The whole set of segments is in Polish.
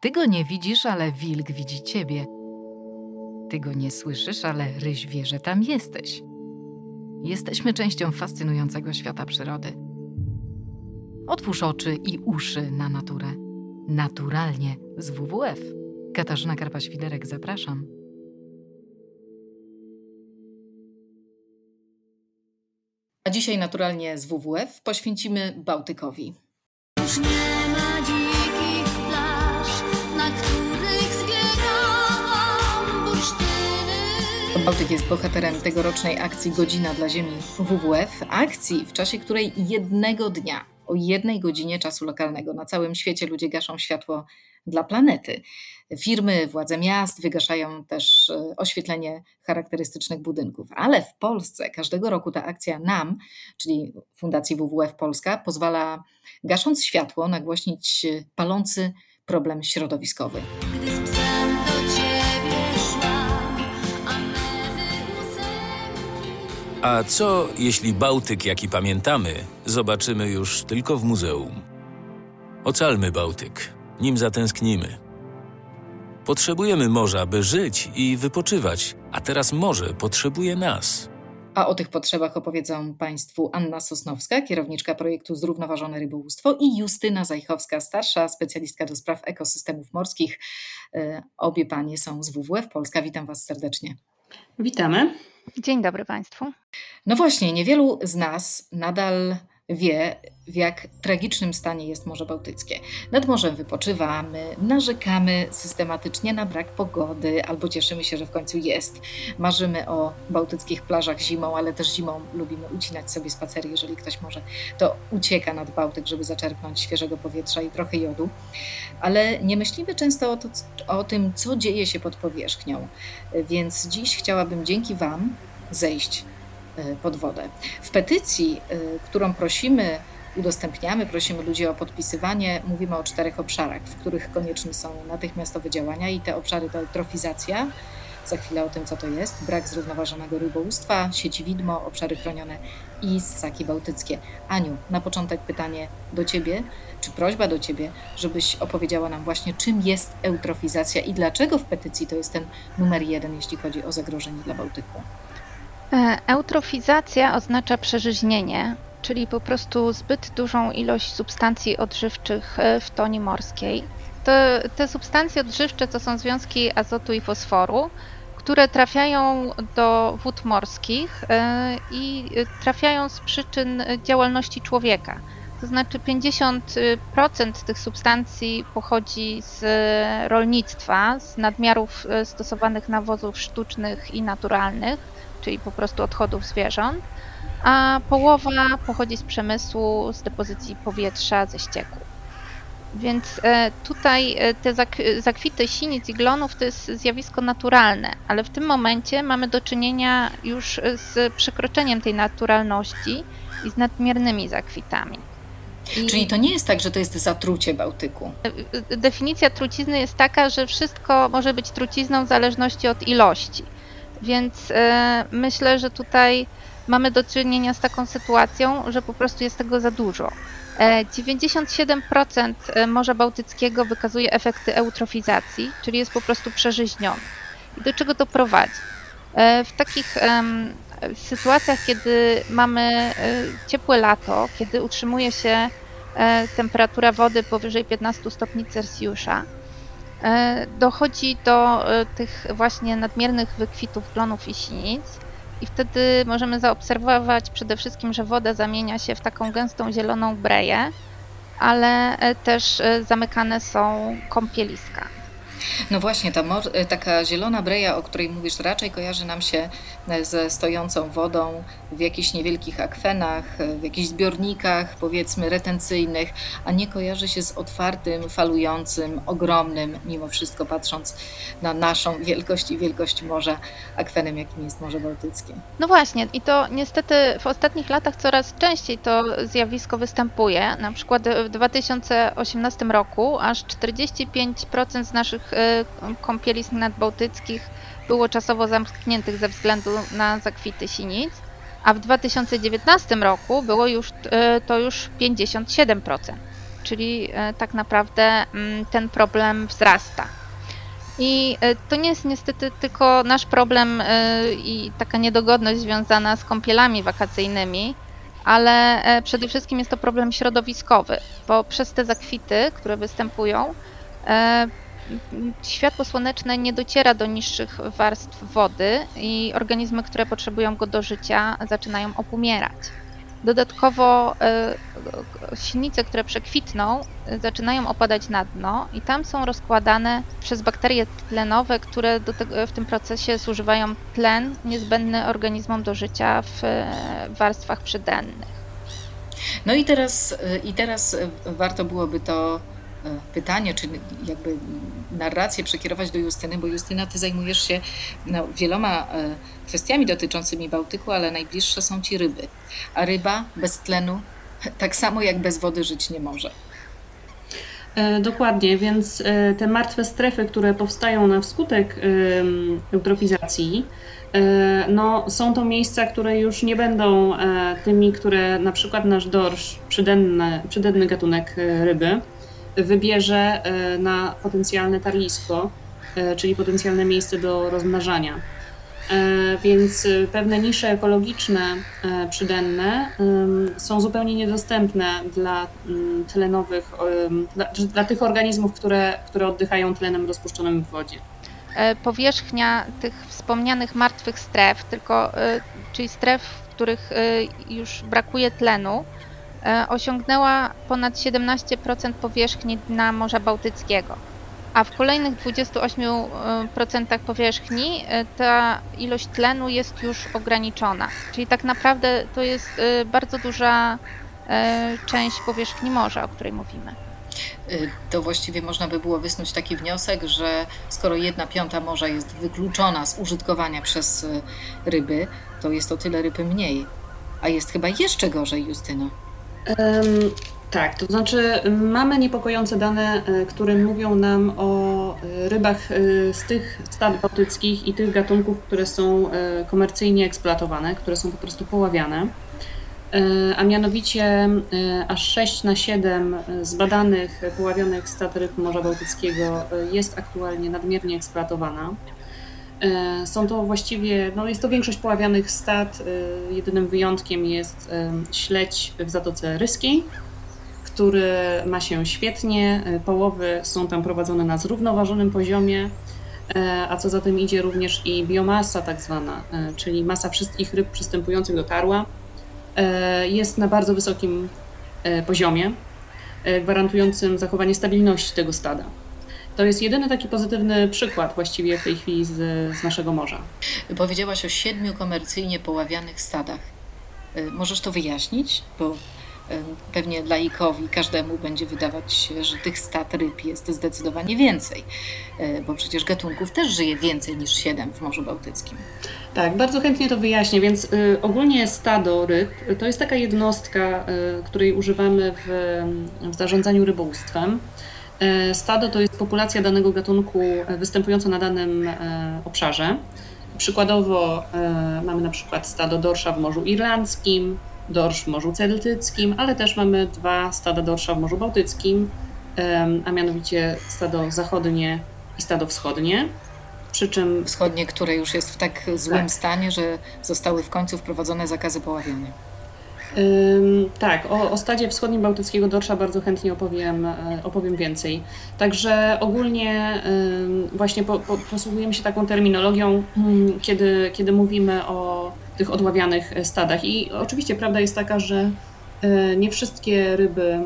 Ty go nie widzisz, ale wilk widzi ciebie. Ty go nie słyszysz, ale ryś wie, że tam jesteś. Jesteśmy częścią fascynującego świata przyrody. Otwórz oczy i uszy na naturę. Naturalnie z WWF. Katarzyna Karpa-Świderek, zapraszam. A dzisiaj naturalnie z WWF poświęcimy Bałtykowi. Już nie Bałtyk jest bohaterem tegorocznej akcji Godzina dla Ziemi WWF, akcji, w czasie której jednego dnia, o jednej godzinie czasu lokalnego na całym świecie ludzie gaszą światło dla planety. Firmy, władze miast wygaszają też e, oświetlenie charakterystycznych budynków, ale w Polsce każdego roku ta akcja NAM, czyli Fundacji WWF Polska, pozwala gasząc światło nagłośnić palący problem środowiskowy. A co jeśli Bałtyk, jaki pamiętamy, zobaczymy już tylko w muzeum? Ocalmy Bałtyk, nim zatęsknimy. Potrzebujemy morza, by żyć i wypoczywać, a teraz morze potrzebuje nas. A o tych potrzebach opowiedzą Państwu Anna Sosnowska, kierowniczka projektu Zrównoważone Rybołówstwo i Justyna Zajchowska, starsza specjalistka do spraw ekosystemów morskich. E, obie panie są z WWF Polska. Witam Was serdecznie. Witamy. Dzień dobry Państwu. No właśnie, niewielu z nas nadal wie, w jak tragicznym stanie jest Morze Bałtyckie. Nad morzem wypoczywamy, narzekamy systematycznie na brak pogody, albo cieszymy się, że w końcu jest. Marzymy o bałtyckich plażach zimą, ale też zimą lubimy ucinać sobie spacery, jeżeli ktoś może, to ucieka nad Bałtyk, żeby zaczerpnąć świeżego powietrza i trochę jodu. Ale nie myślimy często o, to, o tym, co dzieje się pod powierzchnią. Więc dziś chciałabym dzięki Wam zejść pod wodę. W petycji, e, którą prosimy, udostępniamy, prosimy ludzi o podpisywanie, mówimy o czterech obszarach, w których konieczne są natychmiastowe działania i te obszary to eutrofizacja, za chwilę o tym, co to jest, brak zrównoważonego rybołówstwa, sieci widmo, obszary chronione i ssaki bałtyckie. Aniu, na początek pytanie do Ciebie, czy prośba do Ciebie, żebyś opowiedziała nam właśnie, czym jest eutrofizacja i dlaczego w petycji to jest ten numer jeden, jeśli chodzi o zagrożenie dla Bałtyku. E, eutrofizacja oznacza przeżyźnienie, czyli po prostu zbyt dużą ilość substancji odżywczych e, w toni morskiej. Te, te substancje odżywcze to są związki azotu i fosforu, które trafiają do wód morskich e, i trafiają z przyczyn działalności człowieka. To znaczy 50% tych substancji pochodzi z rolnictwa, z nadmiarów stosowanych nawozów sztucznych i naturalnych czyli po prostu odchodów zwierząt, a połowa pochodzi z przemysłu, z depozycji powietrza, ze ścieków. Więc e, tutaj e, te zakwity sinic i glonów to jest zjawisko naturalne, ale w tym momencie mamy do czynienia już z przekroczeniem tej naturalności i z nadmiernymi zakwitami. I Czyli to nie jest tak, że to jest zatrucie Bałtyku. E, definicja trucizny jest taka, że wszystko może być trucizną w zależności od ilości. Więc e, myślę, że tutaj mamy do czynienia z taką sytuacją, że po prostu jest tego za dużo. 97% e, e, Morza Bałtyckiego wykazuje efekty eutrofizacji, czyli jest po prostu przeżyźniony. I do czego to prowadzi? W takich sytuacjach, kiedy mamy ciepłe lato, kiedy utrzymuje się temperatura wody powyżej 15 stopni Celsjusza, dochodzi do e, tych właśnie nadmiernych wykwitów glonów i sinic i wtedy możemy zaobserwować przede wszystkim, że woda zamienia się w taką gęstą zieloną breję, ale e, też zamykane są kąpieliska. No właśnie, ta e, taka zielona breja, o której mówisz, raczej kojarzy nam się e, ze stojącą wodą w jakichś niewielkich akwenach, e, w jakichś zbiornikach, powiedzmy, retencyjnych, a nie kojarzy się z otwartym, falującym, ogromnym, mimo wszystko patrząc na naszą wielkość i wielkość morza, akwenem, jakim jest Morze Bałtyckie. No właśnie, i to niestety w ostatnich latach coraz częściej to zjawisko występuje. Na przykład w 2018 roku aż 45% z naszych E, kąpielisk nadbałtyckich było czasowo zamkniętych ze względu na zakwity sinic, a w 2019 roku było już, e, to już 57%. czyli e, tak naprawdę mm, ten problem wzrasta. I e, to nie jest niestety tylko nasz problem i taka niedogodność związana z kąpielami wakacyjnymi, ale przede wszystkim jest to problem środowiskowy, bo przez te zakwity, które występują, światło słoneczne nie dociera do niższych warstw wody i organizmy, które potrzebują go do życia, zaczynają opumierać. Dodatkowo e, silnice, które przekwitną, zaczynają opadać na dno i tam są rozkładane przez bakterie tlenowe, które tego, w tym procesie zużywają tlen niezbędny organizmom do życia w e, warstwach przydennych. No i teraz, e, i teraz warto byłoby to pytanie, czy jakby narrację przekierować do Justyny, bo Justyna, ty zajmujesz się no, wieloma e, kwestiami dotyczącymi Bałtyku, ale najbliższe są ci ryby. A ryba bez tlenu, tak samo jak bez wody, żyć nie może. E, dokładnie, więc te martwe strefy, które powstają na wskutek eutrofizacji, no, są to miejsca, które już nie będą tymi, które na przykład nasz dorsz, przydenny, przydenny gatunek ryby, wybierze e, na potencjalne tarlisko, e, czyli potencjalne miejsce do rozmnażania. E, więc pewne nisze ekologiczne przydenne są zupełnie niedostępne dla tlenowych, dla, dla tych organizmów, które, które oddychają tlenem rozpuszczonym w wodzie. Powierzchnia tych wspomnianych martwych stref, tylko, czyli stref, w których już brakuje tlenu, osiągnęła ponad 17% powierzchni dna Morza Bałtyckiego, a w kolejnych 28% powierzchni e, ta ilość tlenu jest już ograniczona. Czyli tak naprawdę to jest e, bardzo duża część powierzchni morza, o której mówimy. To właściwie można by było wysnuć taki wniosek, że skoro jedna piąta morza jest wykluczona z użytkowania przez ryby, to jest o tyle ryby mniej. A jest chyba jeszcze gorzej, Justyno. Um, tak, to znaczy mamy niepokojące dane, e, które mówią nam o e, rybach e, z tych stad bałtyckich i tych gatunków, które są komercyjnie eksploatowane, które są po prostu poławiane. A mianowicie aż 6 na 7 zbadanych poławionych stad ryb Morza Bałtyckiego jest aktualnie nadmiernie eksploatowana. E, są to właściwie, no jest to większość poławianych stad. E, jedynym wyjątkiem jest e, śledź w Zatoce Ryskiej, który ma się świetnie. Połowy są tam prowadzone na zrównoważonym poziomie, a co za tym idzie również i biomasa tak zwana, czyli masa wszystkich ryb przystępujących do tarła jest na bardzo wysokim poziomie, gwarantującym zachowanie stabilności tego stada. To jest jedyny taki pozytywny przykład właściwie w tej chwili z, z naszego morza. Powiedziałaś o siedmiu komercyjnie poławianych stadach. Y, możesz to wyjaśnić? Bo pewnie laikowi każdemu będzie wydawać się, że tych stad ryb jest zdecydowanie więcej, y, bo przecież gatunków też żyje więcej niż siedem w Morzu Bałtyckim. Tak, bardzo chętnie to wyjaśnię. Więc y, ogólnie stado ryb to jest taka jednostka, y, której używamy w, w zarządzaniu rybołówstwem. E, stado to jest populacja danego gatunku e, występująca na danym e, obszarze. Przykładowo mamy na przykład stado dorsza w Morzu Irlandzkim, dorsz w Morzu Celtyckim, ale też mamy dwa stada dorsza w Morzu Bałtyckim, a mianowicie stado zachodnie i stado wschodnie. Przy czym wschodnie, które już jest w tak złym tak. stanie, że zostały w końcu wprowadzone zakazy poławiania. Tak, o, o stadzie wschodnim bałtyckiego dorsza bardzo chętnie opowiem, e, opowiem więcej. Także ogólnie właśnie po, po, posługujemy się taką terminologią, hmm, kiedy, kiedy mówimy o tych odławianych stadach. I oczywiście prawda jest taka, że e, nie wszystkie ryby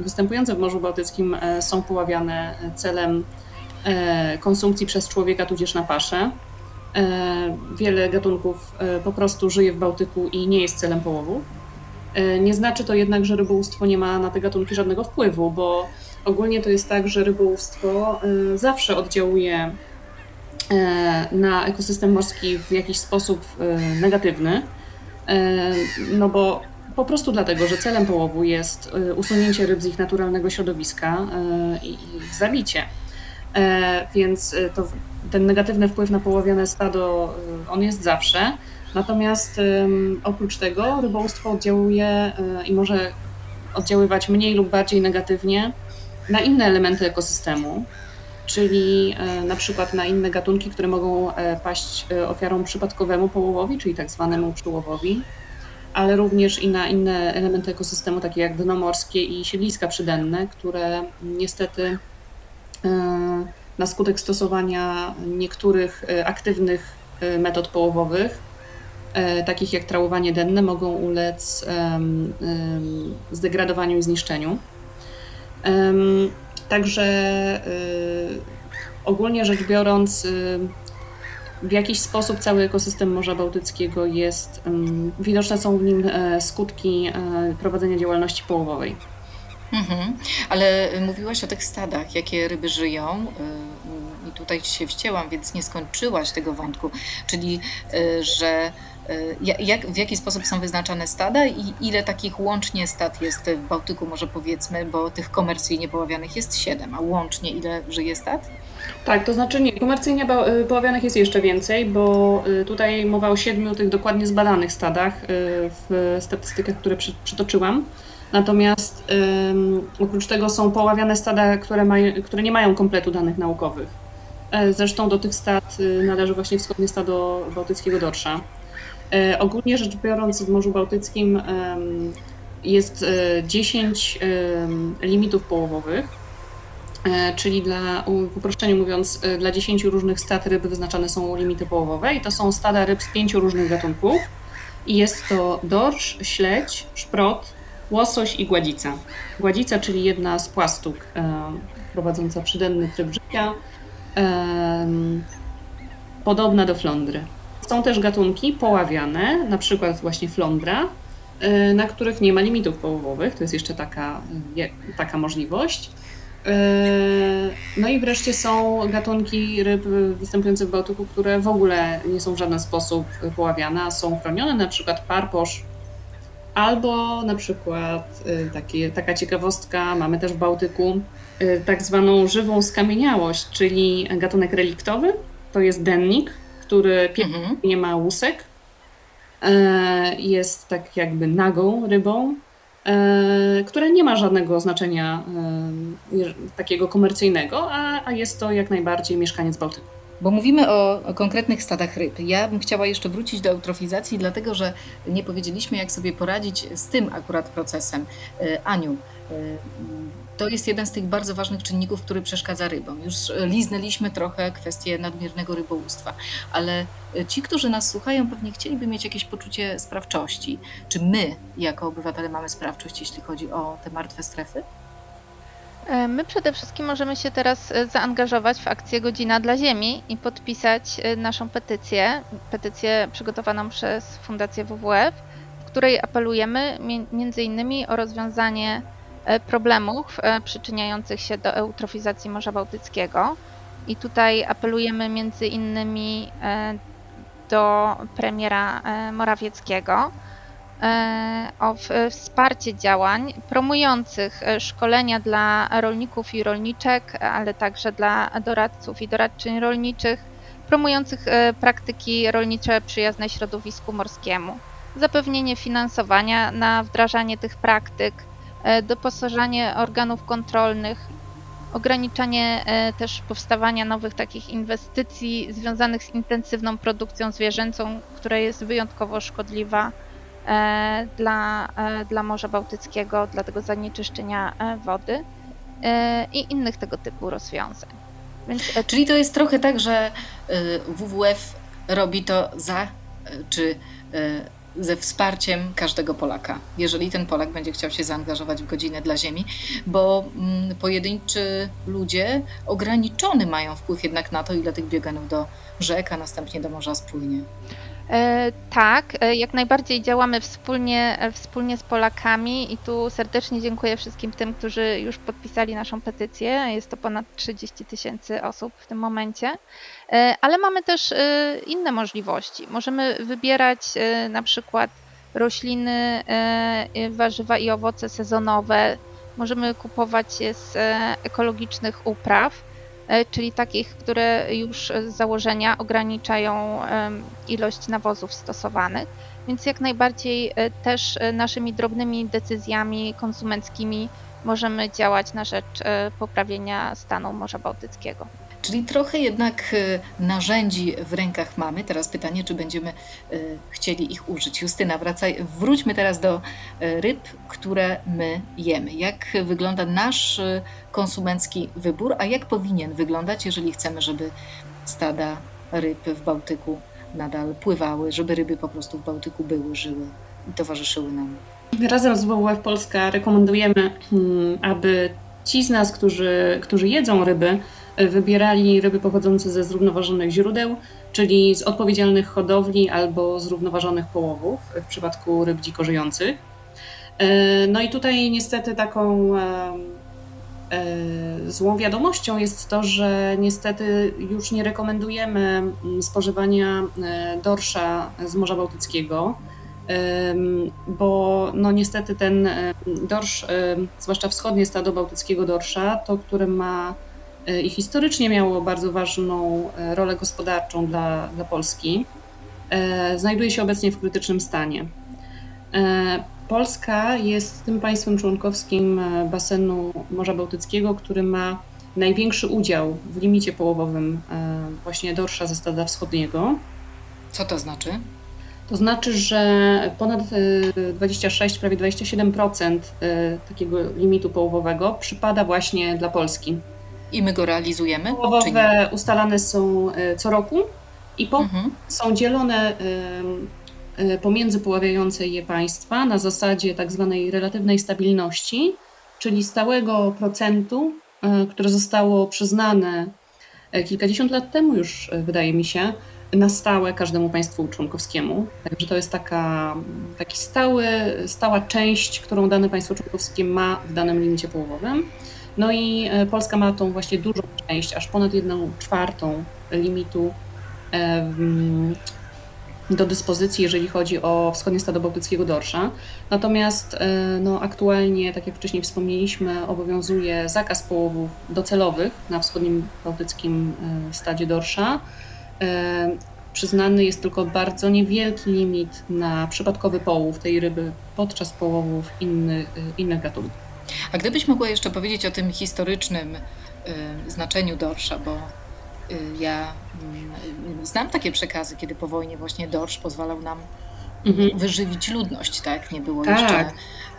występujące w Morzu Bałtyckim e, są poławiane celem konsumpcji przez człowieka tudzież na paszę. Wiele gatunków po prostu żyje w Bałtyku i nie jest celem połowu. E, nie znaczy to jednak, że rybołówstwo nie ma na te gatunki żadnego wpływu, bo ogólnie to jest tak, że rybołówstwo e, zawsze oddziałuje e, na ekosystem morski w jakiś sposób negatywny, no bo po prostu dlatego, że celem połowu jest usunięcie ryb z ich naturalnego środowiska i ich zabicie. Więc to, ten negatywny wpływ na połowiane stado, on jest zawsze. Natomiast oprócz tego rybołówstwo oddziałuje e, i może oddziaływać mniej lub bardziej negatywnie na inne elementy ekosystemu, czyli na przykład na inne gatunki, które mogą paść ofiarą przypadkowemu połowowi, czyli tak zwanemu przyłowowi, ale również i na inne elementy ekosystemu, takie jak dno morskie i siedliska przydenne, które niestety na skutek stosowania niektórych aktywnych metod połowowych E, takich jak trałowanie denne, mogą ulec zdegradowaniu i zniszczeniu. Także e, ogólnie rzecz biorąc, e, w jakiś sposób cały ekosystem Morza Bałtyckiego jest, widoczne są w nim skutki prowadzenia działalności połowowej. Mhm. Ale mówiłaś o tych stadach, jakie ryby żyją. I tutaj się wcięłam, więc nie skończyłaś tego wątku. Czyli, że E, jak, w jaki sposób są wyznaczane stada i ile takich łącznie stad jest w Bałtyku, może powiedzmy, bo tych komercyjnie poławianych jest 7, a łącznie ile żyje stad? Tak, to znaczy nie, komercyjnie y, poławianych jest jeszcze więcej, bo y, tutaj mowa o siedmiu tych dokładnie zbadanych stadach w statystykach, które przytoczyłam. Natomiast oprócz tego są poławiane stada, które, maj, które nie mają kompletu danych naukowych. E, zresztą do tych stad należy właśnie wschodnie stado bałtyckiego dorsza. E, ogólnie rzecz biorąc, w Morzu Bałtyckim jest 10 e, limitów połowowych, e, czyli dla, w uproszczeniu mówiąc, dla 10 różnych stad ryb wyznaczane są limity połowowe i to są stada ryb z pięciu różnych gatunków. I jest to dorsz, śledź, szprot, łosoś i gładzica. Gładzica, czyli jedna z płastuk prowadząca przydenny tryb życia, podobna do flądry. Są też gatunki poławiane, na przykład właśnie flądra, y, na których nie ma limitów połowowych. To jest jeszcze taka, taka możliwość. Y, no i wreszcie są gatunki ryb występujące w Bałtyku, które w ogóle nie są w żaden sposób poławiane, a są chronione, na przykład parposz, albo na przykład y, takie, taka ciekawostka, mamy też w Bałtyku tak zwaną żywą skamieniałość, czyli gatunek reliktowy, to jest dennik, który mhm. nie ma łusek, e, jest tak jakby nagą rybą, e, która nie ma żadnego znaczenia e, takiego komercyjnego, a, jest to jak najbardziej mieszkaniec Bałtyku. Bo mówimy o, o, konkretnych stadach ryb. Ja bym chciała jeszcze wrócić do eutrofizacji, dlatego że nie powiedzieliśmy, jak sobie poradzić z tym akurat procesem. Aniu, to jest jeden z tych bardzo ważnych czynników, który przeszkadza rybom. Już liznęliśmy trochę kwestię nadmiernego rybołówstwa, ale ci, którzy nas słuchają, pewnie chcieliby mieć jakieś poczucie sprawczości. Czy my, jako obywatele, mamy sprawczość, jeśli chodzi o te martwe strefy? E, my przede wszystkim możemy się teraz e, zaangażować w akcję Godzina dla Ziemi i podpisać e, naszą petycję, petycję przygotowaną przez Fundację WWF, w której apelujemy między innymi o rozwiązanie E, problemów e, przyczyniających się do eutrofizacji Morza Bałtyckiego. I tutaj apelujemy między innymi e, do premiera Morawieckiego o wsparcie działań promujących szkolenia dla rolników i rolniczek, ale także dla doradców i doradczyń rolniczych, promujących praktyki rolnicze przyjazne środowisku morskiemu, zapewnienie finansowania na wdrażanie tych praktyk, E, doposażanie organów kontrolnych, ograniczanie e, też powstawania nowych takich inwestycji związanych z intensywną produkcją zwierzęcą, która jest wyjątkowo szkodliwa e, dla, dla Morza Bałtyckiego, dla tego zanieczyszczenia wody i innych tego typu rozwiązań. Więc... Czyli to jest trochę tak, że WWF robi to za czy ze wsparciem każdego Polaka, jeżeli ten Polak będzie chciał się zaangażować w godzinę dla Ziemi, bo mm, pojedynczy ludzie ograniczony mają wpływ jednak na to, ile tych bieganów do rzek, a następnie do morza spłynie. E, tak, e, jak najbardziej działamy wspólnie, e, wspólnie z Polakami i tu serdecznie dziękuję wszystkim tym, którzy już podpisali naszą petycję. Jest to ponad 30 tysięcy osób w tym momencie. Ale mamy też inne możliwości. Możemy wybierać na przykład rośliny, warzywa i owoce sezonowe. Możemy kupować je z ekologicznych upraw E, czyli takich, które już z założenia ograniczają ilość nawozów stosowanych. Więc jak najbardziej e, też e, naszymi drobnymi decyzjami konsumenckimi możemy działać na rzecz e, poprawienia stanu Morza Bałtyckiego. Czyli trochę jednak narzędzi w rękach mamy. Teraz pytanie, czy będziemy chcieli ich użyć. Justyna, wracaj, wróćmy teraz do ryb, które my jemy. Jak wygląda nasz konsumencki wybór, a jak powinien wyglądać, jeżeli chcemy, żeby stada ryb w Bałtyku nadal pływały, żeby ryby po prostu w Bałtyku były, żyły i towarzyszyły nam. Razem z WWF Polska rekomendujemy, hmm, aby ci z nas, którzy, którzy jedzą ryby, wybierali ryby pochodzące ze zrównoważonych źródeł, czyli z odpowiedzialnych hodowli albo zrównoważonych połowów w przypadku ryb dziko żyjących. E, no i tutaj niestety taką E, złą wiadomością jest to, że niestety już nie rekomendujemy mm, spożywania e, dorsza z Morza Bałtyckiego, bo no niestety ten e, dorsz, zwłaszcza wschodnie stado bałtyckiego dorsza, to które ma i historycznie miało bardzo ważną rolę gospodarczą dla, dla Polski, znajduje się obecnie w krytycznym stanie. Polska jest tym państwem członkowskim e, basenu Morza Bałtyckiego, który ma największy udział w limicie połowowym e, właśnie dorsza ze stada wschodniego. Co to znaczy? To znaczy, że ponad 26, e, prawie 27% takiego limitu połowowego przypada właśnie dla Polski. I my go realizujemy? Połowowe ustalane są co roku i po, mhm. są dzielone Y, pomiędzy poławiające je państwa na zasadzie tak zwanej relatywnej stabilności, czyli stałego procentu, y, które zostało przyznane kilkadziesiąt lat temu już, wydaje mi się, na stałe każdemu państwu członkowskiemu. Także to jest taka taki stały, stała część, którą dane państwo członkowskie ma w danym limicie połowowym. No i Polska ma tą właśnie dużą część, aż ponad jedną czwartą limitu do dyspozycji, jeżeli chodzi o wschodnie stado bałtyckiego dorsza. Natomiast e, no, aktualnie, tak jak wcześniej wspomnieliśmy, obowiązuje zakaz połowów docelowych na wschodnim bałtyckim e, stadzie dorsza. E, przyznany jest tylko bardzo niewielki limit na przypadkowy połów tej ryby podczas połowów innych, innych gatunków. A gdybyś mogła jeszcze powiedzieć o tym historycznym znaczeniu dorsza, bo Y, ja mm, znam takie przekazy, kiedy po wojnie właśnie dorsz pozwalał nam mhm. wyżywić ludność, tak? Nie było tak. jeszcze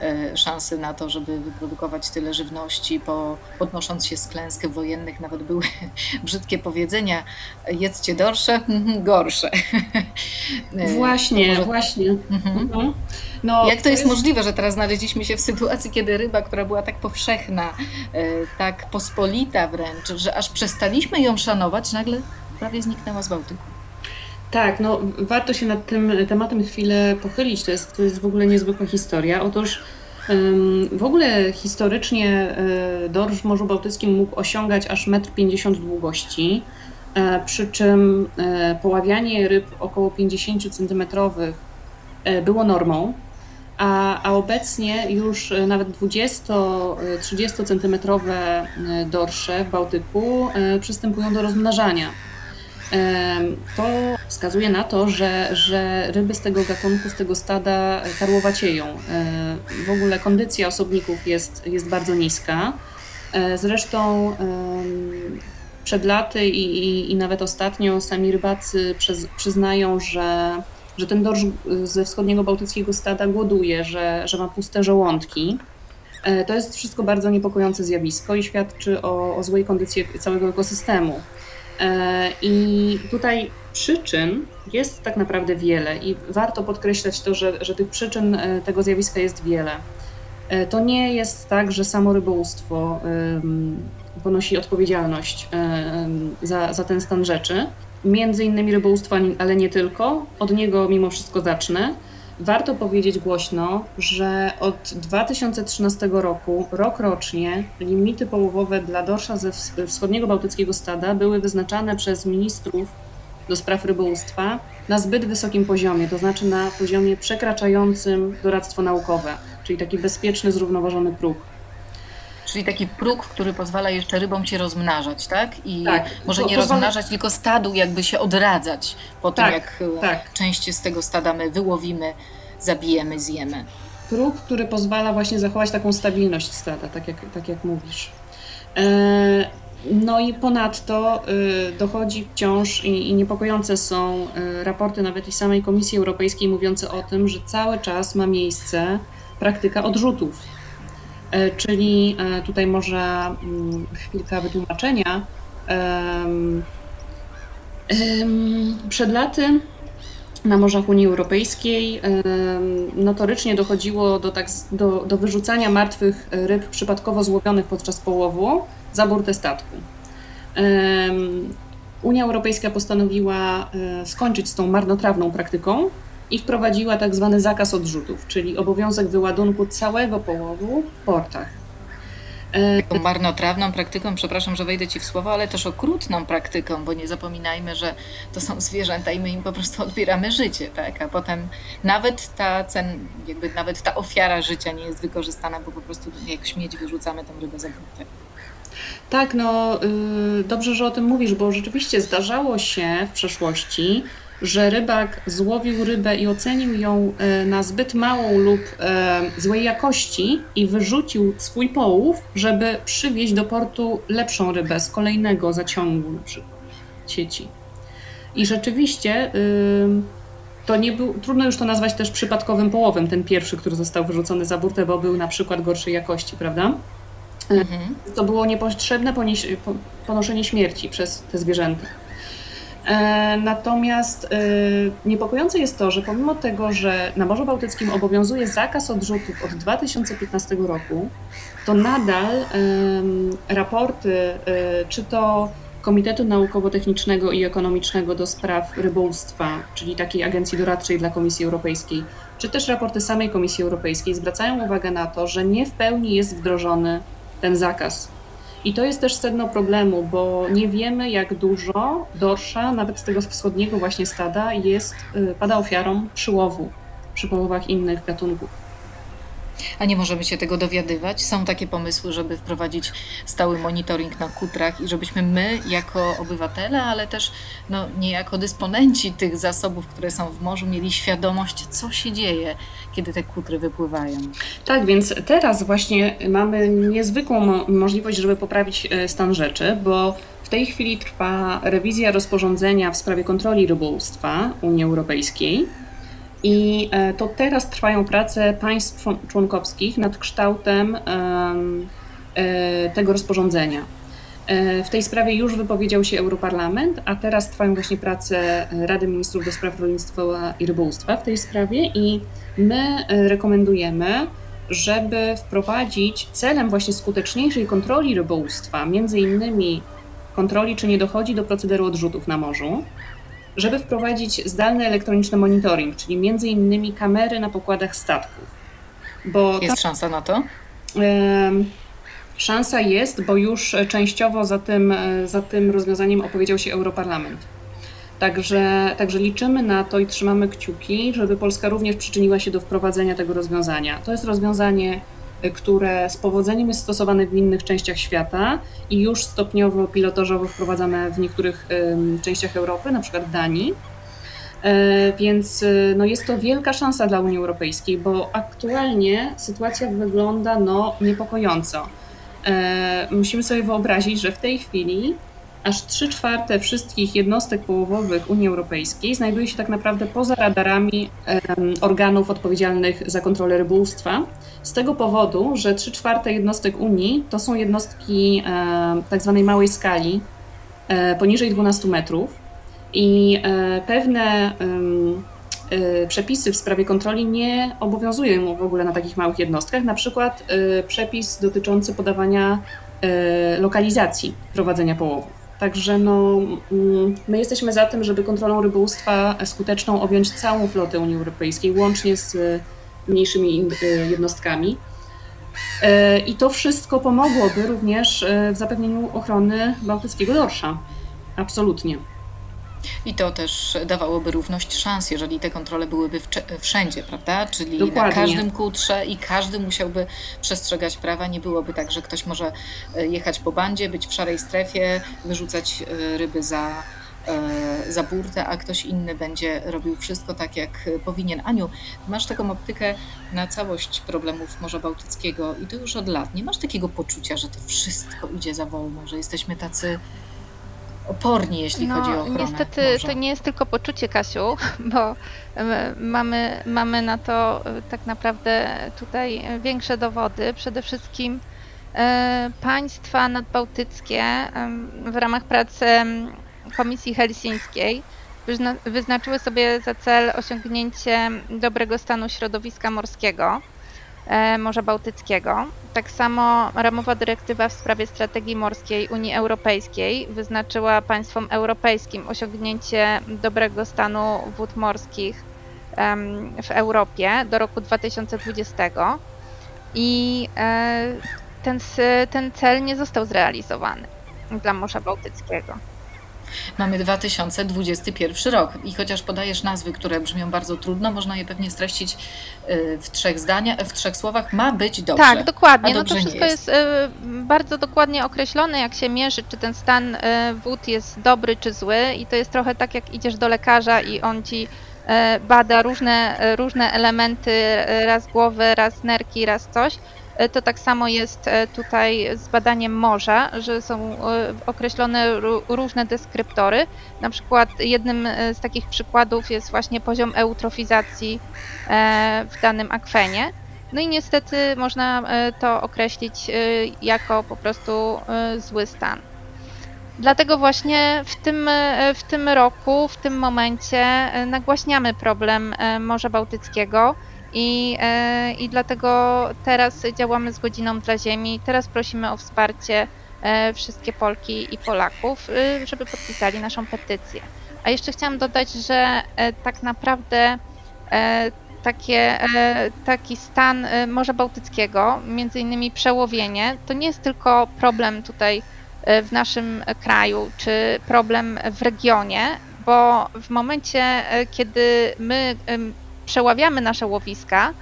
e, szansy na to, żeby wyprodukować tyle żywności, po, podnosząc się z klęsek wojennych, nawet były brzydkie powiedzenia, jedzcie dorsze, mhm, gorsze. E, właśnie, może... właśnie. Mhm. Mhm. No, Jak to, to jest, jest, możliwe, że teraz znaleźliśmy się w sytuacji, kiedy ryba, która była tak powszechna, e, tak pospolita wręcz, że aż przestaliśmy ją szanować, nagle prawie zniknęła z Bałtyku. Tak, no warto się nad tym tematem chwilę pochylić. To jest, to jest w ogóle niezwykła historia. Otóż w ogóle historycznie e, dorsz w Morzu Bałtyckim mógł osiągać aż 1,50 m długości, e, przy czym e, poławianie ryb około 50 cm było normą, a, a obecnie już nawet 20-30 cm dorsze w Bałtyku przystępują do rozmnażania. To wskazuje na to, że, że ryby z tego gatunku, z tego stada karłowacieją. W ogóle kondycja osobników jest, jest bardzo niska. E, zresztą przed laty i, i, i nawet ostatnio sami rybacy przyz, przyznają, że, że ten dorsz ze wschodniego bałtyckiego stada głoduje, że, że ma puste żołądki. E, to jest wszystko bardzo niepokojące zjawisko i świadczy o, o złej kondycji całego ekosystemu. E, I tutaj przyczyn jest tak naprawdę wiele i warto podkreślać to, że, że tych przyczyn e, tego zjawiska jest wiele. E, to nie jest tak, że samo rybołówstwo ponosi odpowiedzialność za, za ten stan rzeczy. Między innymi rybołówstwo, ale nie tylko. Od niego mimo wszystko zacznę. Warto powiedzieć głośno, że od 2013 roku, rok rocznie, limity połowowe dla dorsza ze wschodniego bałtyckiego stada były wyznaczane przez ministrów do spraw rybołówstwa na zbyt wysokim poziomie, to znaczy na poziomie przekraczającym doradztwo naukowe, czyli taki bezpieczny, zrównoważony próg. Czyli taki próg, który pozwala jeszcze rybom się rozmnażać, tak? I Tak, może nie pozwala- rozmnażać, tylko stadu jakby się odradzać po tym, Tak, jak e, tak. część z tego stada my wyłowimy, zabijemy, zjemy. próg, który pozwala właśnie zachować taką stabilność stada, tak jak, tak jak mówisz. E, No i ponadto y, dochodzi wciąż i, niepokojące są y, raporty nawet i samej Komisji Europejskiej mówiące o tym, że cały czas ma miejsce praktyka odrzutów. E, Czyli e, tutaj może mm, chwilka wytłumaczenia. Przed laty na morzach Unii Europejskiej notorycznie dochodziło do, tak, do, do wyrzucania martwych ryb przypadkowo złowionych podczas połowu za burtę statku. Unia Europejska postanowiła e, skończyć z tą marnotrawną praktyką i wprowadziła tak zwany zakaz odrzutów, czyli obowiązek wyładunku całego połowu w portach. E, Taką marnotrawną praktyką, przepraszam, że wejdę Ci w słowo, ale też okrutną praktyką, bo nie zapominajmy, że to są zwierzęta i my im po prostu odbieramy życie, tak? A potem nawet ta cen, jakby nawet ta ofiara życia nie jest wykorzystana, bo po prostu jak śmieć wyrzucamy tą rybę za burtę. Tak, no y, dobrze, że o tym mówisz, bo rzeczywiście zdarzało się w przeszłości, że rybak złowił rybę i ocenił ją y, na zbyt małą lub y, złej jakości i wyrzucił swój połów, żeby przywieźć do portu lepszą rybę z kolejnego zaciągu na przykład sieci. I rzeczywiście to nie był, trudno już to nazwać też przypadkowym połowem, ten pierwszy, który został wyrzucony za burtę, bo był na przykład gorszej jakości, prawda? Mhm. to było niepotrzebne ponoszenie śmierci przez te zwierzęta. E, Natomiast e, niepokojące jest to, że pomimo tego, że na Morzu Bałtyckim obowiązuje zakaz odrzutów od 2015 roku, to nadal raporty, e, czy to Komitetu Naukowo-Technicznego i Ekonomicznego do spraw rybołówstwa, czyli takiej agencji doradczej dla Komisji Europejskiej, czy też raporty samej Komisji Europejskiej zwracają uwagę na to, że nie w pełni jest wdrożony ten zakaz. I to jest też sedno problemu, bo nie wiemy, jak dużo dorsza, nawet z tego wschodniego właśnie stada, jest, y, pada ofiarą przyłowu przy połowach innych gatunków. A nie możemy się tego dowiadywać? Są takie pomysły, żeby wprowadzić stały monitoring na kutrach i żebyśmy my, jako obywatele, ale też no, niejako dysponenci tych zasobów, które są w morzu, mieli świadomość, co się dzieje, kiedy te kutry wypływają. Tak, więc teraz właśnie mamy niezwykłą mo- możliwość, żeby poprawić e, stan rzeczy, bo w tej chwili trwa rewizja rozporządzenia w sprawie kontroli rybołówstwa Unii Europejskiej. I e, to teraz trwają prace państw człon- członkowskich nad kształtem em, e, tego rozporządzenia. E, W tej sprawie już wypowiedział się Europarlament, a teraz trwają właśnie prace Rady Ministrów do spraw rolnictwa i rybołówstwa w tej sprawie i my rekomendujemy, żeby wprowadzić celem właśnie skuteczniejszej kontroli rybołówstwa, między innymi kontroli, czy nie dochodzi do procederu odrzutów na morzu, żeby wprowadzić zdalny elektroniczny monitoring, czyli między innymi kamery na pokładach statków. Bo Jest szansa na to? Szansa jest, bo już częściowo za tym, e, za tym rozwiązaniem opowiedział się Europarlament. Także, także liczymy na to i trzymamy kciuki, żeby Polska również przyczyniła się do wprowadzenia tego rozwiązania. To jest rozwiązanie, które z powodzeniem jest stosowane w innych częściach świata i już stopniowo, pilotażowo wprowadzane w niektórych częściach Europy, na przykład Danii. E, Więc e, no jest to wielka szansa dla Unii Europejskiej, bo aktualnie sytuacja wygląda no, niepokojąco. E, Musimy sobie wyobrazić, że w tej chwili aż 3 czwarte wszystkich jednostek połowowych Unii Europejskiej znajduje się tak naprawdę poza radarami organów odpowiedzialnych za kontrolę rybołówstwa. Z tego powodu, że 3 czwarte jednostek Unii to są jednostki tak zwanej małej skali, e, poniżej 12 metrów. I e, pewne e, przepisy w sprawie kontroli nie obowiązują w ogóle na takich małych jednostkach, na przykład przepis dotyczący podawania lokalizacji prowadzenia połowów. Także no, mm, my jesteśmy za tym, żeby kontrolą rybołówstwa skuteczną objąć całą flotę Unii Europejskiej, łącznie z e, mniejszymi e, jednostkami. E, I to wszystko pomogłoby również e, w zapewnieniu ochrony bałtyckiego dorsza. Absolutnie. I to też dawałoby równość szans, jeżeli te kontrole byłyby wszędzie, prawda? Czyli Dokładnie. na każdym kutrze i każdy musiałby przestrzegać prawa. Nie byłoby tak, że ktoś może e, jechać po bandzie, być w szarej strefie, wyrzucać e, ryby za, e, za burtę, a ktoś inny będzie robił wszystko tak, jak powinien. Aniu, masz taką optykę na całość problemów Morza Bałtyckiego i to już od lat. Nie masz takiego poczucia, że to wszystko idzie za wolno, że jesteśmy tacy oporni, jeśli no, chodzi o ochronę Niestety morza. to nie jest tylko poczucie, Kasiu, bo mamy, mamy na to e, tak naprawdę tutaj większe dowody. Przede wszystkim e, państwa nadbałtyckie w ramach pracy Komisji Helsińskiej wyznaczyły sobie za cel osiągnięcie dobrego stanu środowiska morskiego. E, Morza Bałtyckiego. Tak samo ramowa dyrektywa w sprawie strategii morskiej Unii Europejskiej wyznaczyła państwom europejskim osiągnięcie dobrego stanu wód morskich w Europie do roku 2020 i e, ten, ten cel nie został zrealizowany dla Morza Bałtyckiego. Mamy 2021 rok i chociaż podajesz nazwy, które brzmią bardzo trudno, można je pewnie streścić y, w trzech zdaniach, w trzech słowach. Ma być dobrze. Tak, dokładnie. No to wszystko jest, jest y, bardzo dokładnie określone, jak się mierzy, czy ten stan y, wód jest dobry czy zły i to jest trochę tak, jak idziesz do lekarza i on ci bada różne, różne elementy, raz głowy, raz nerki, raz coś to tak samo jest e, tutaj z badaniem morza, że są e, określone różne deskryptory. Na przykład jednym z takich przykładów jest właśnie poziom eutrofizacji w danym akwenie. No i niestety można to określić jako po prostu zły stan. Dlatego właśnie w tym, w tym roku, w tym momencie nagłaśniamy problem Morza Bałtyckiego i, e, I dlatego teraz działamy z godziną dla Ziemi. Teraz prosimy o wsparcie e, wszystkie Polki i Polaków, y, żeby podpisali naszą petycję. A jeszcze chciałam dodać, że e, tak naprawdę takie, taki stan Morza Bałtyckiego, między innymi przełowienie, to nie jest tylko problem tutaj w naszym kraju, czy problem w regionie, bo w momencie, kiedy my przeławiamy nasze łowiska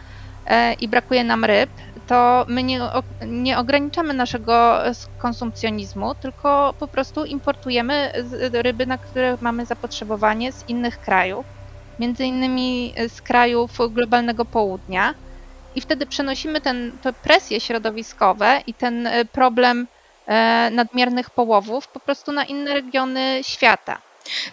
e, i brakuje nam ryb, to my nie, nie ograniczamy naszego konsumpcjonizmu, tylko po prostu importujemy ryby, na które mamy zapotrzebowanie z innych krajów, między innymi z krajów globalnego południa. I wtedy przenosimy ten, te presje środowiskowe i ten e, problem e, nadmiernych połowów po prostu na inne regiony świata.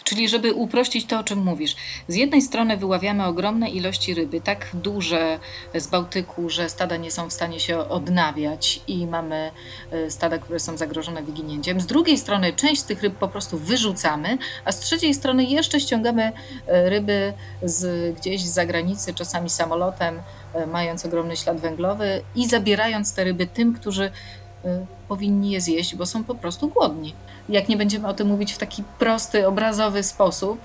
Czyli żeby uprościć to, o czym mówisz. Z jednej strony wyławiamy ogromne ilości ryby, tak duże z Bałtyku, że stada nie są w stanie się odnawiać i mamy e, stada, które są zagrożone wyginięciem. Z drugiej strony część z tych ryb po prostu wyrzucamy, a z trzeciej strony jeszcze ściągamy e, ryby z gdzieś z zagranicy, czasami samolotem, e, mając ogromny ślad węglowy i zabierając te ryby tym, którzy powinni je zjeść, bo są po prostu głodni jak nie będziemy o tym mówić w taki prosty, obrazowy sposób,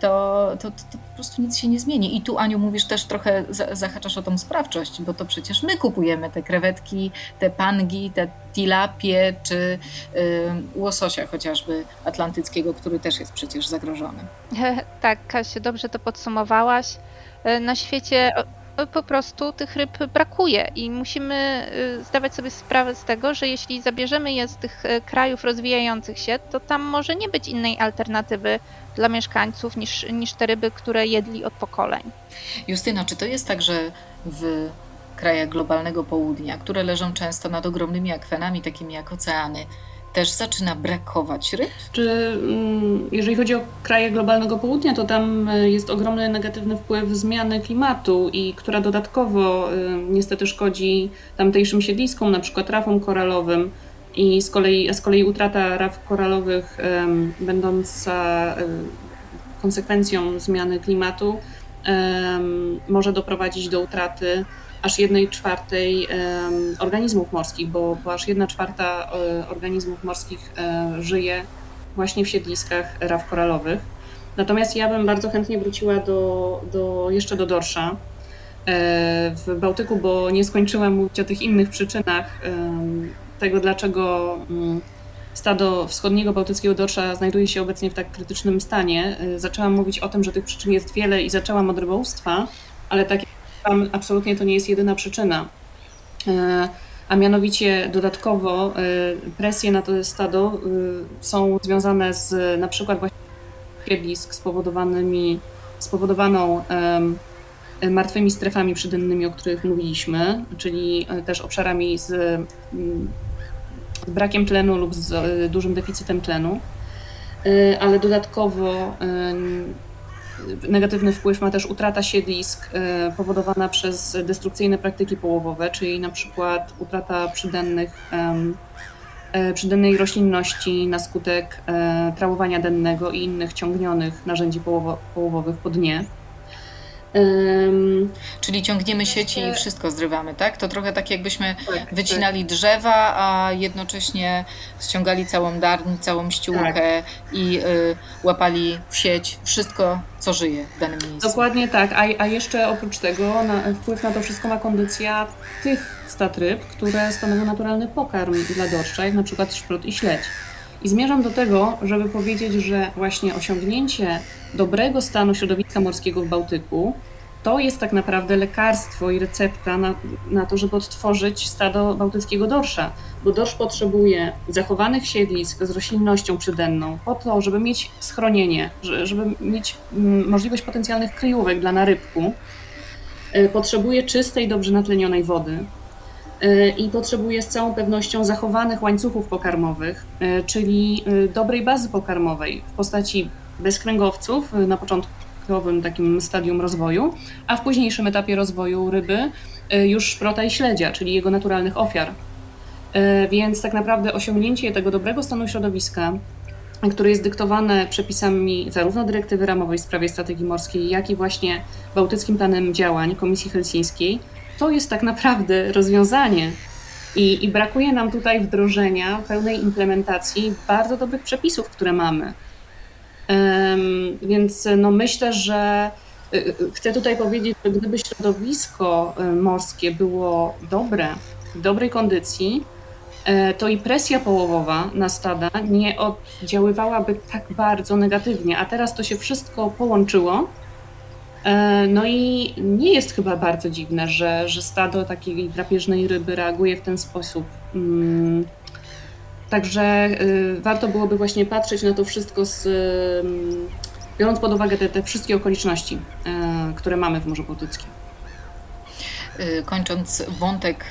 to, to, to, to, po prostu nic się nie zmieni. I tu, Aniu, mówisz też trochę, zahaczasz o tą sprawczość, bo to przecież my kupujemy te krewetki, te pangi, te tilapie, czy y, łososia chociażby atlantyckiego, który też jest przecież zagrożony. Tak, Kasiu, dobrze to podsumowałaś. E, na świecie po prostu tych ryb brakuje i musimy y, zdawać sobie sprawę z tego, że jeśli zabierzemy je z tych y, krajów rozwijających się, to tam może nie być innej alternatywy dla mieszkańców niż, niż te ryby, które jedli od pokoleń. Justyna, czy to jest tak, że w krajach globalnego południa, które leżą często nad ogromnymi akwenami, takimi jak oceany, też zaczyna brakować ryb? Czy mm, jeżeli chodzi o kraje globalnego południa, to tam e, jest ogromny negatywny wpływ zmiany klimatu i która dodatkowo e, niestety szkodzi tamtejszym siedliskom, na przykład rafom koralowym i z kolei, z kolei utrata raf koralowych będąca e, konsekwencją zmiany klimatu może doprowadzić do utraty aż jednej czwartej organizmów morskich, bo, bo aż jedna czwarta e, organizmów morskich e, żyje właśnie w siedliskach raf koralowych. Natomiast ja bym bardzo chętnie wróciła do, do, jeszcze do dorsza e, w Bałtyku, bo nie skończyłam mówić o tych innych przyczynach tego, dlaczego mm, stado wschodniego bałtyckiego dorsza znajduje się obecnie w tak krytycznym stanie, zaczęłam mówić o tym, że tych przyczyn jest wiele i zaczęłam od rybołówstwa, ale tak jak powiem, absolutnie to nie jest jedyna przyczyna. A mianowicie dodatkowo presje na to stado są związane z na przykład właśnie siedlisk spowodowanymi, spowodowaną martwymi strefami przydennymi, o których mówiliśmy, czyli też obszarami z, mm, z brakiem tlenu lub z e, dużym deficytem tlenu. E, ale dodatkowo negatywny wpływ ma też utrata siedlisk e, powodowana przez destrukcyjne praktyki połowowe, czyli na przykład utrata przydennych, przydennej roślinności na skutek trawowania dennego i innych ciągnionych narzędzi połowowych po dnie. Czyli ciągniemy sieci i wszystko zrywamy, tak? To trochę tak jakbyśmy tak, wycinali tak. drzewa, a jednocześnie ściągali całą darń, całą ściółkę tak. i y, łapali w sieć wszystko, co żyje w danym miejscu. Dokładnie tak, a, a jeszcze oprócz tego na, wpływ na to wszystko ma kondycja tych stad ryb, które stanowią naturalny pokarm dla dorsza, jak na przykład szprot i śledź. I zmierzam do tego, żeby powiedzieć, że właśnie osiągnięcie dobrego stanu środowiska morskiego w Bałtyku to jest tak naprawdę lekarstwo i recepta na, na to, żeby odtworzyć stado bałtyckiego dorsza. Bo dorsz potrzebuje zachowanych siedlisk z roślinnością przydenną po to, żeby mieć schronienie, żeby mieć mm, możliwość potencjalnych kryjówek dla narybku. E, potrzebuje czystej, dobrze natlenionej wody i potrzebuje z całą pewnością zachowanych łańcuchów pokarmowych, e, czyli dobrej bazy pokarmowej w postaci bezkręgowców na początkowym takim stadium rozwoju, a w późniejszym etapie rozwoju ryby y, już szprota i śledzia, czyli jego naturalnych ofiar. Y, więc tak naprawdę osiągnięcie tego dobrego stanu środowiska, które jest dyktowane przepisami zarówno dyrektywy ramowej w sprawie strategii morskiej, jak i właśnie Bałtyckim Planem Działań Komisji Helsińskiej, to jest tak naprawdę rozwiązanie. I, I brakuje nam tutaj wdrożenia, pełnej implementacji bardzo dobrych przepisów, które mamy. Więc no myślę, że y, y, chcę tutaj powiedzieć, że gdyby środowisko y, morskie było dobre, w dobrej kondycji, e, to i presja połowowa na stada nie oddziaływałaby tak bardzo negatywnie, a teraz to się wszystko połączyło. E, no i nie jest chyba bardzo dziwne, że, że stado takiej drapieżnej ryby reaguje w ten sposób. Mm, Także y, warto byłoby właśnie patrzeć na to wszystko z, biorąc pod uwagę te, te wszystkie okoliczności, y, które mamy w Morzu Bałtyckim. Y, kończąc wątek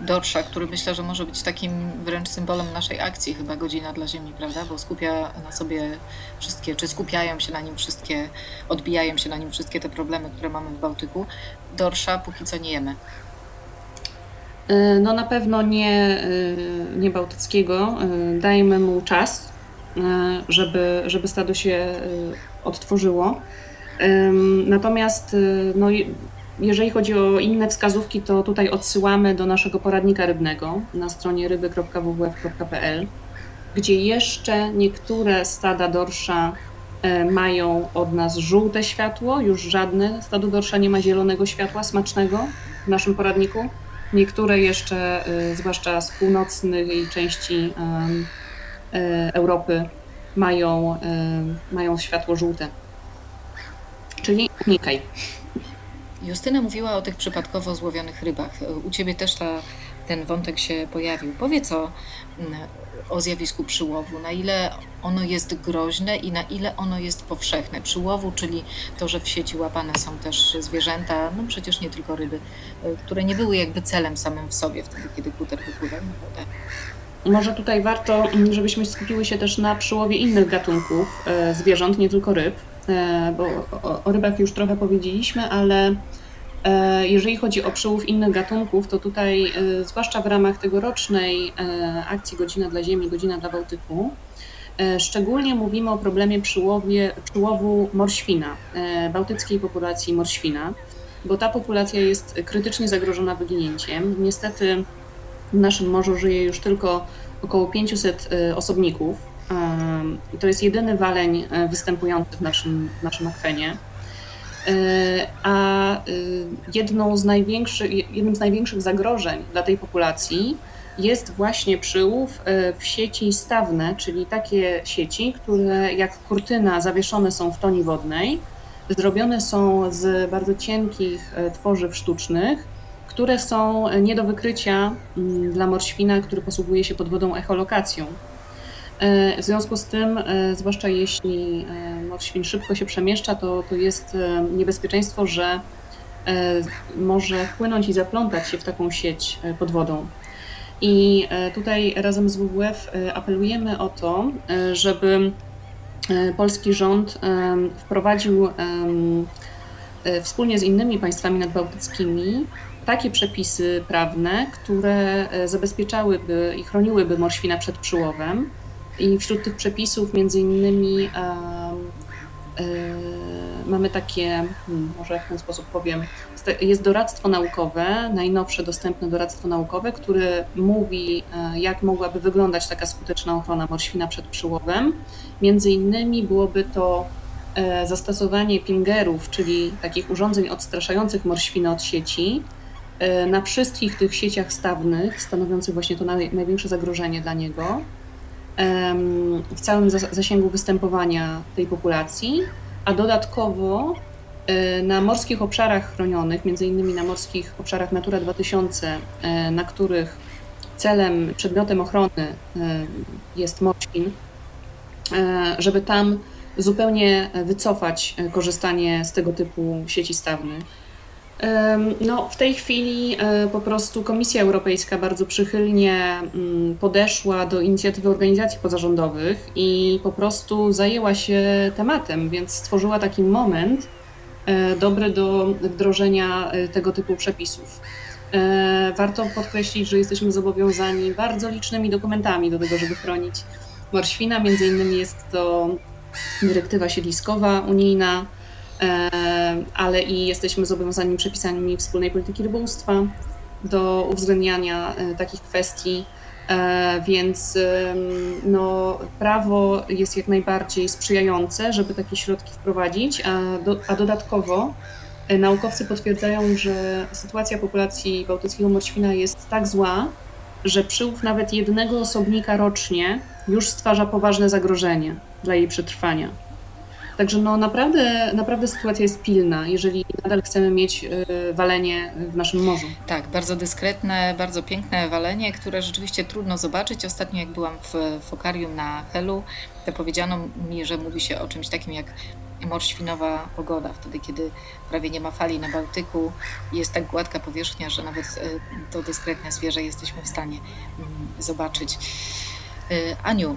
dorsza, który myślę, że może być takim wręcz symbolem naszej akcji, chyba godzina dla Ziemi, prawda? Bo skupia na sobie wszystkie, czy skupiają się na nim wszystkie, odbijają się na nim wszystkie te problemy, które mamy w Bałtyku. Dorsza póki co nie jemy. Y, no na pewno nie, y, nie bałtyckiego. Y, dajmy mu czas, żeby, żeby stado się odtworzyło. Natomiast no, jeżeli chodzi o inne wskazówki, to tutaj odsyłamy do naszego poradnika rybnego na stronie ryby.wwf.pl, gdzie jeszcze niektóre stada dorsza mają od nas żółte światło, już żadne stado dorsza nie ma zielonego światła smacznego w naszym poradniku. Niektóre jeszcze, y, zwłaszcza z północnej części y, Europy, mają, mają światło żółte. Czyli unikaj. Justyna mówiła o tych przypadkowo złowionych rybach. U ciebie też ta, ten wątek się pojawił. Powiedz o o zjawisku przyłowu, na ile ono jest groźne i na ile ono jest powszechne. Przyłowu, czyli to, że w sieci łapane są też zwierzęta, no przecież nie tylko ryby, e, które nie były jakby celem samym w sobie wtedy, kiedy kuter wypływał na wodę. Może tutaj warto, żebyśmy skupiły się też na przyłowie innych gatunków e, zwierząt, nie tylko ryb, bo o, rybach już trochę powiedzieliśmy, ale E, jeżeli chodzi o przełów innych gatunków, to tutaj, e, zwłaszcza w ramach tegorocznej e, akcji Godzina dla Ziemi, Godzina dla Bałtyku, szczególnie mówimy o problemie przyłowie, przyłowu morświna, bałtyckiej populacji morświna, bo ta populacja jest krytycznie zagrożona wyginięciem. Niestety w naszym morzu żyje już tylko około 500 osobników. To jest jedyny waleń występujący w naszym, w naszym akwenie. E, a e, jedną z największych, jednym z największych zagrożeń dla tej populacji jest właśnie przyłów w sieci stawne, czyli takie sieci, które jak kurtyna zawieszone są w toni wodnej, zrobione są z bardzo cienkich tworzyw sztucznych, które są nie do wykrycia mm, dla morświna, który posługuje się pod wodą echolokacją. W związku z tym, zwłaszcza jeśli morświn szybko się przemieszcza, to, to jest niebezpieczeństwo, że może wpłynąć i zaplątać się w taką sieć pod wodą. I e, tutaj razem z WWF e, apelujemy o to, e, żeby polski rząd wprowadził wspólnie z innymi państwami nadbałtyckimi takie przepisy prawne, które zabezpieczałyby i chroniłyby morświna przed przyłowem. I wśród tych przepisów między innymi mamy takie, hmm, może w ten sposób powiem, jest doradztwo naukowe, najnowsze dostępne doradztwo naukowe, które mówi, e, jak mogłaby wyglądać taka skuteczna ochrona morświna przed przyłowem. Między innymi byłoby to e, zastosowanie pingerów, czyli takich urządzeń odstraszających morświna od sieci, e, na wszystkich tych sieciach stawnych, stanowiących właśnie to największe zagrożenie dla niego, w całym zasięgu występowania tej populacji a dodatkowo y, na morskich obszarach chronionych, między innymi na morskich obszarach Natura 2000, y, na których celem, przedmiotem ochrony y, jest morświn, żeby tam zupełnie wycofać korzystanie z tego typu sieci stawnych. No, w tej chwili e, po prostu Komisja Europejska bardzo przychylnie mm, podeszła do inicjatywy organizacji pozarządowych i po prostu zajęła się tematem, więc stworzyła taki moment e, dobry do wdrożenia e, tego typu przepisów. Warto podkreślić, że jesteśmy zobowiązani bardzo licznymi dokumentami do tego, żeby chronić morświna. Między innymi jest to dyrektywa siedliskowa unijna, ale i jesteśmy zobowiązani przepisami wspólnej polityki rybołówstwa do uwzględniania e, takich kwestii. E, więc no, prawo jest jak najbardziej sprzyjające, żeby takie środki wprowadzić, a, do, a dodatkowo e, naukowcy potwierdzają, że sytuacja populacji bałtyckiego morświna jest tak zła, że przyłów nawet jednego osobnika rocznie już stwarza poważne zagrożenie dla jej przetrwania. Także no naprawdę, naprawdę sytuacja jest pilna, jeżeli nadal chcemy mieć y, walenie w naszym morzu. Tak, bardzo dyskretne, bardzo piękne walenie, które rzeczywiście trudno zobaczyć. Ostatnio jak byłam w Fokarium na Helu, to powiedziano mi, że mówi się o czymś takim jak morświnowa pogoda, wtedy kiedy prawie nie ma fali na Bałtyku jest tak gładka powierzchnia, że nawet y, to dyskretne zwierzę jesteśmy w stanie mm, zobaczyć. Y, Aniu,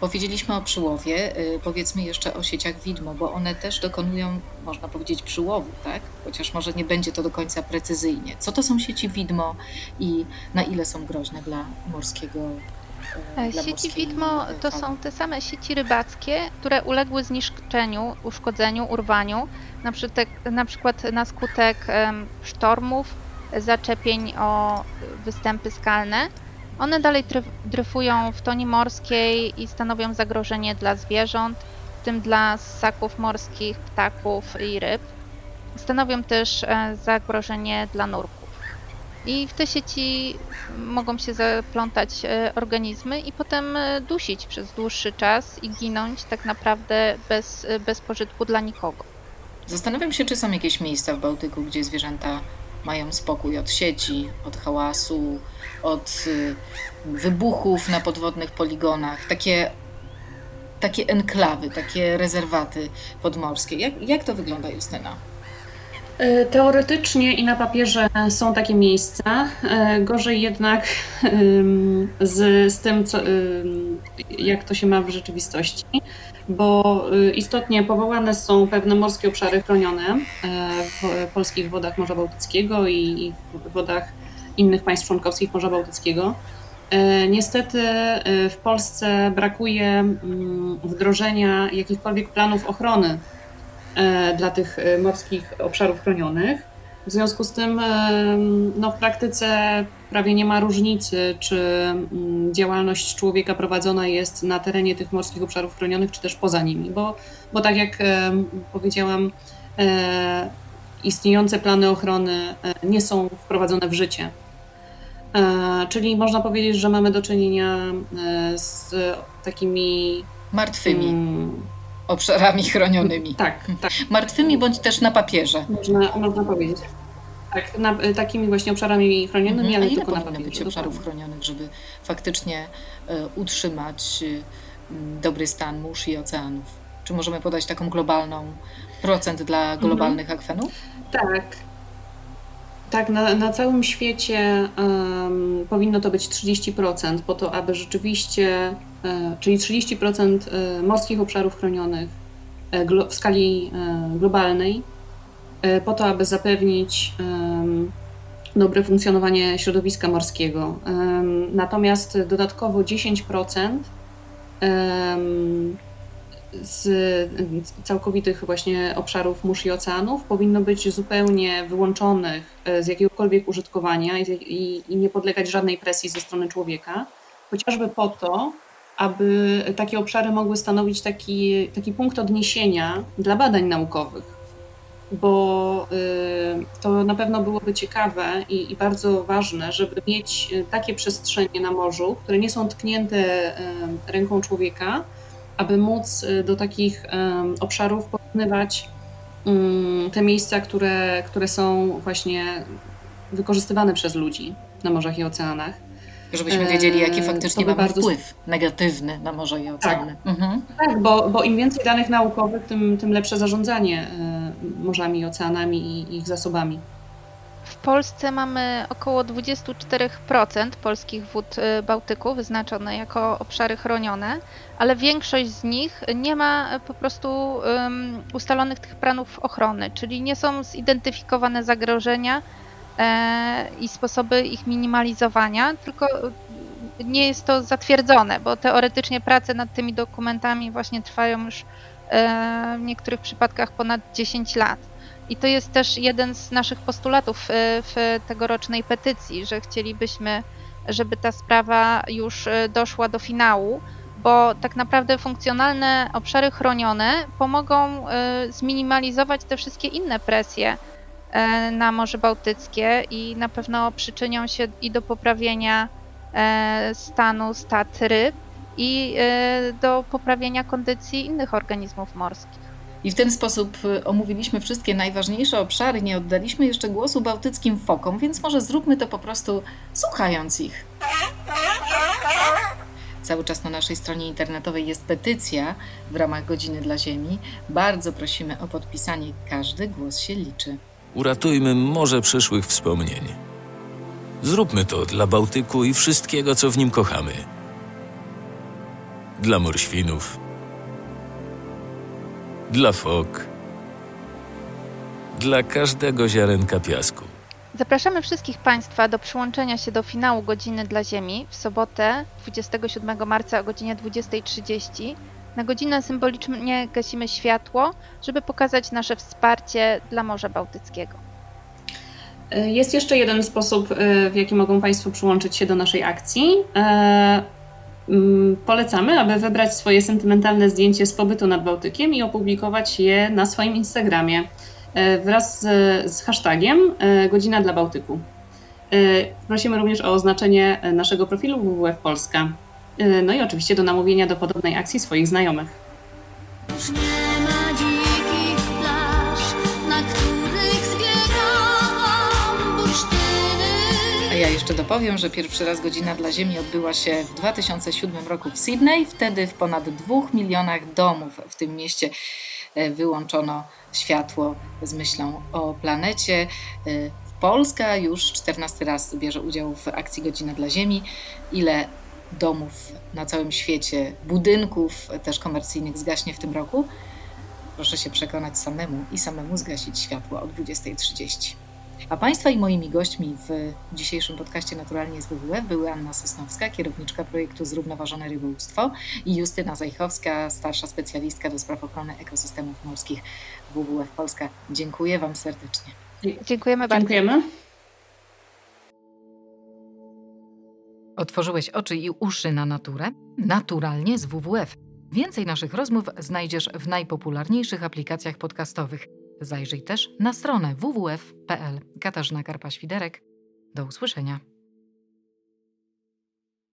powiedzieliśmy o przyłowie, y, powiedzmy jeszcze o sieciach widmo, bo one też dokonują, można powiedzieć, przyłowu, tak? Chociaż może nie będzie to do końca precyzyjnie. Co to są sieci widmo i na ile są groźne dla morskiego e, Sieci widmo to są te same sieci rybackie, które uległy zniszczeniu, uszkodzeniu, urwaniu, na przykład na, przykład na skutek sztormów, zaczepień o występy skalne one dalej dryfują w toni morskiej i stanowią zagrożenie dla zwierząt, w tym dla ssaków morskich, ptaków i ryb. Stanowią też e, zagrożenie dla nurków. I w te sieci mogą się zaplątać e, organizmy i potem e, dusić przez dłuższy czas i ginąć tak naprawdę bez, bez pożytku dla nikogo. Zastanawiam się, czy są jakieś miejsca w Bałtyku, gdzie zwierzęta mają spokój od sieci, od hałasu, od y, wybuchów na podwodnych poligonach, takie, takie enklawy, takie rezerwaty podmorskie. Jak, jak to wygląda, Justyna? E, teoretycznie i na papierze są takie miejsca. E, gorzej jednak z, z tym, co, jak to się ma w rzeczywistości, bo y, istotnie powołane są pewne morskie obszary chronione e, w polskich wodach Morza Bałtyckiego i w wodach innych państw członkowskich Morza Bałtyckiego. E, niestety e, w Polsce brakuje mm, wdrożenia jakichkolwiek planów ochrony e, dla tych morskich obszarów chronionych. W związku z tym no, w praktyce prawie nie ma różnicy, czy mm, działalność człowieka prowadzona jest na terenie tych morskich obszarów chronionych, czy też poza nimi, bo, bo tak jak powiedziałam, istniejące plany ochrony nie są wprowadzone w życie. E, czyli można powiedzieć, że mamy do czynienia e, z takimi Martwymi mm, obszarami chronionymi. tak, tak, Martwymi bądź też na papierze. można, można powiedzieć. Tak, na, takimi właśnie obszarami chronionymi, Mhm. A ale ile tylko na papierze. być obszarów chronionych, żeby faktycznie e, utrzymać e, m, dobry stan mórz i oceanów? Czy możemy podać taką globalną procent dla Mhm. globalnych akwenów? Tak. Tak, na, na całym świecie em, powinno to być 30%, po to, aby rzeczywiście, e, czyli 30% e, morskich obszarów chronionych e, glo, w skali e, globalnej, e, po to, aby zapewnić dobre funkcjonowanie środowiska morskiego. Natomiast dodatkowo 10% em, z całkowitych właśnie obszarów mórz i oceanów powinno być zupełnie wyłączonych e, z jakiegokolwiek użytkowania i, i, i nie podlegać żadnej presji ze strony człowieka, chociażby po to, aby takie obszary mogły stanowić taki, taki punkt odniesienia dla badań naukowych. Bo y, to na pewno byłoby ciekawe i, i bardzo ważne, żeby mieć y, takie przestrzenie na morzu, które nie są tknięte y, ręką człowieka, aby móc y, do takich obszarów porównywać mm, te miejsca, które, które są właśnie wykorzystywane przez ludzi na morzach i oceanach. Żebyśmy wiedzieli, jaki faktycznie mamy bardzo- wpływ negatywny na morze i oceany. Mhm. Tak, bo, bo im więcej danych naukowych, tym, tym lepsze zarządzanie y, morzami i oceanami i ich zasobami. W Polsce mamy około 24% polskich wód y, Bałtyku wyznaczone jako obszary chronione, ale większość z nich nie ma y, po prostu ustalonych tych planów ochrony, czyli nie są zidentyfikowane zagrożenia e, i sposoby ich minimalizowania, tylko y, nie jest to zatwierdzone, bo teoretycznie prace nad tymi dokumentami właśnie trwają już e, w niektórych przypadkach ponad 10 lat. I to jest też jeden z naszych postulatów y, w tegorocznej petycji, że chcielibyśmy, żeby ta sprawa już y, doszła do finału, bo tak naprawdę funkcjonalne obszary chronione pomogą y, zminimalizować te wszystkie inne presje na Morze Bałtyckie i na pewno przyczynią się i do poprawienia e, stanu stad ryb i e, do poprawienia kondycji innych organizmów morskich. I w ten sposób y, omówiliśmy wszystkie najważniejsze obszary, nie oddaliśmy jeszcze głosu bałtyckim fokom, więc może zróbmy to po prostu słuchając ich. Cały czas na naszej stronie internetowej jest petycja w ramach Godziny dla Ziemi. Bardzo prosimy o podpisanie. Każdy głos się liczy. Uratujmy morze przyszłych wspomnień. Zróbmy to dla Bałtyku i wszystkiego, co w nim kochamy. Dla morświnów. Dla fok. Dla każdego ziarenka piasku. Zapraszamy wszystkich Państwa do przyłączenia się do finału Godziny dla Ziemi w sobotę 27 marca o godzinie 20.30. Na godzinę symbolicznie gasimy światło, żeby pokazać nasze wsparcie dla Morza Bałtyckiego. Y, Jest jeszcze jeden sposób, y, w jaki mogą Państwo przyłączyć się do naszej akcji. Mm, Polecamy, aby wybrać swoje sentymentalne zdjęcie z pobytu nad Bałtykiem i opublikować je na swoim Instagramie e, wraz z, z hashtagiem e, Godzina dla Bałtyku. E, Prosimy również o oznaczenie naszego profilu WWF Polska. No i oczywiście do namówienia do podobnej akcji swoich znajomych. Jeszcze dopowiem, że pierwszy raz Godzina dla Ziemi odbyła się w 2007 roku w Sydney. Wtedy w ponad dwóch milionach domów w tym mieście e, wyłączono światło z myślą o planecie. E, Polska już 14 raz bierze udział w akcji Godzina dla Ziemi. Ile domów na całym świecie, budynków też komercyjnych zgaśnie w tym roku? Proszę się przekonać samemu i samemu zgasić światło o 20.30. A Państwa i moimi gośćmi w dzisiejszym podcaście Naturalnie z WWF były Anna Sosnowska, kierowniczka projektu Zrównoważone Rybołówstwo i Justyna Zajchowska, starsza specjalistka do spraw ochrony ekosystemów morskich WWF Polska. Dziękuję Wam serdecznie. Dziękujemy bardzo. Dziękujemy. Otworzyłeś oczy i uszy na naturę? Naturalnie z WWF. Więcej naszych rozmów znajdziesz w najpopularniejszych aplikacjach podcastowych. Zajrzyj też na stronę www.pl. Katarzyna Karpa-Świderek. Do usłyszenia.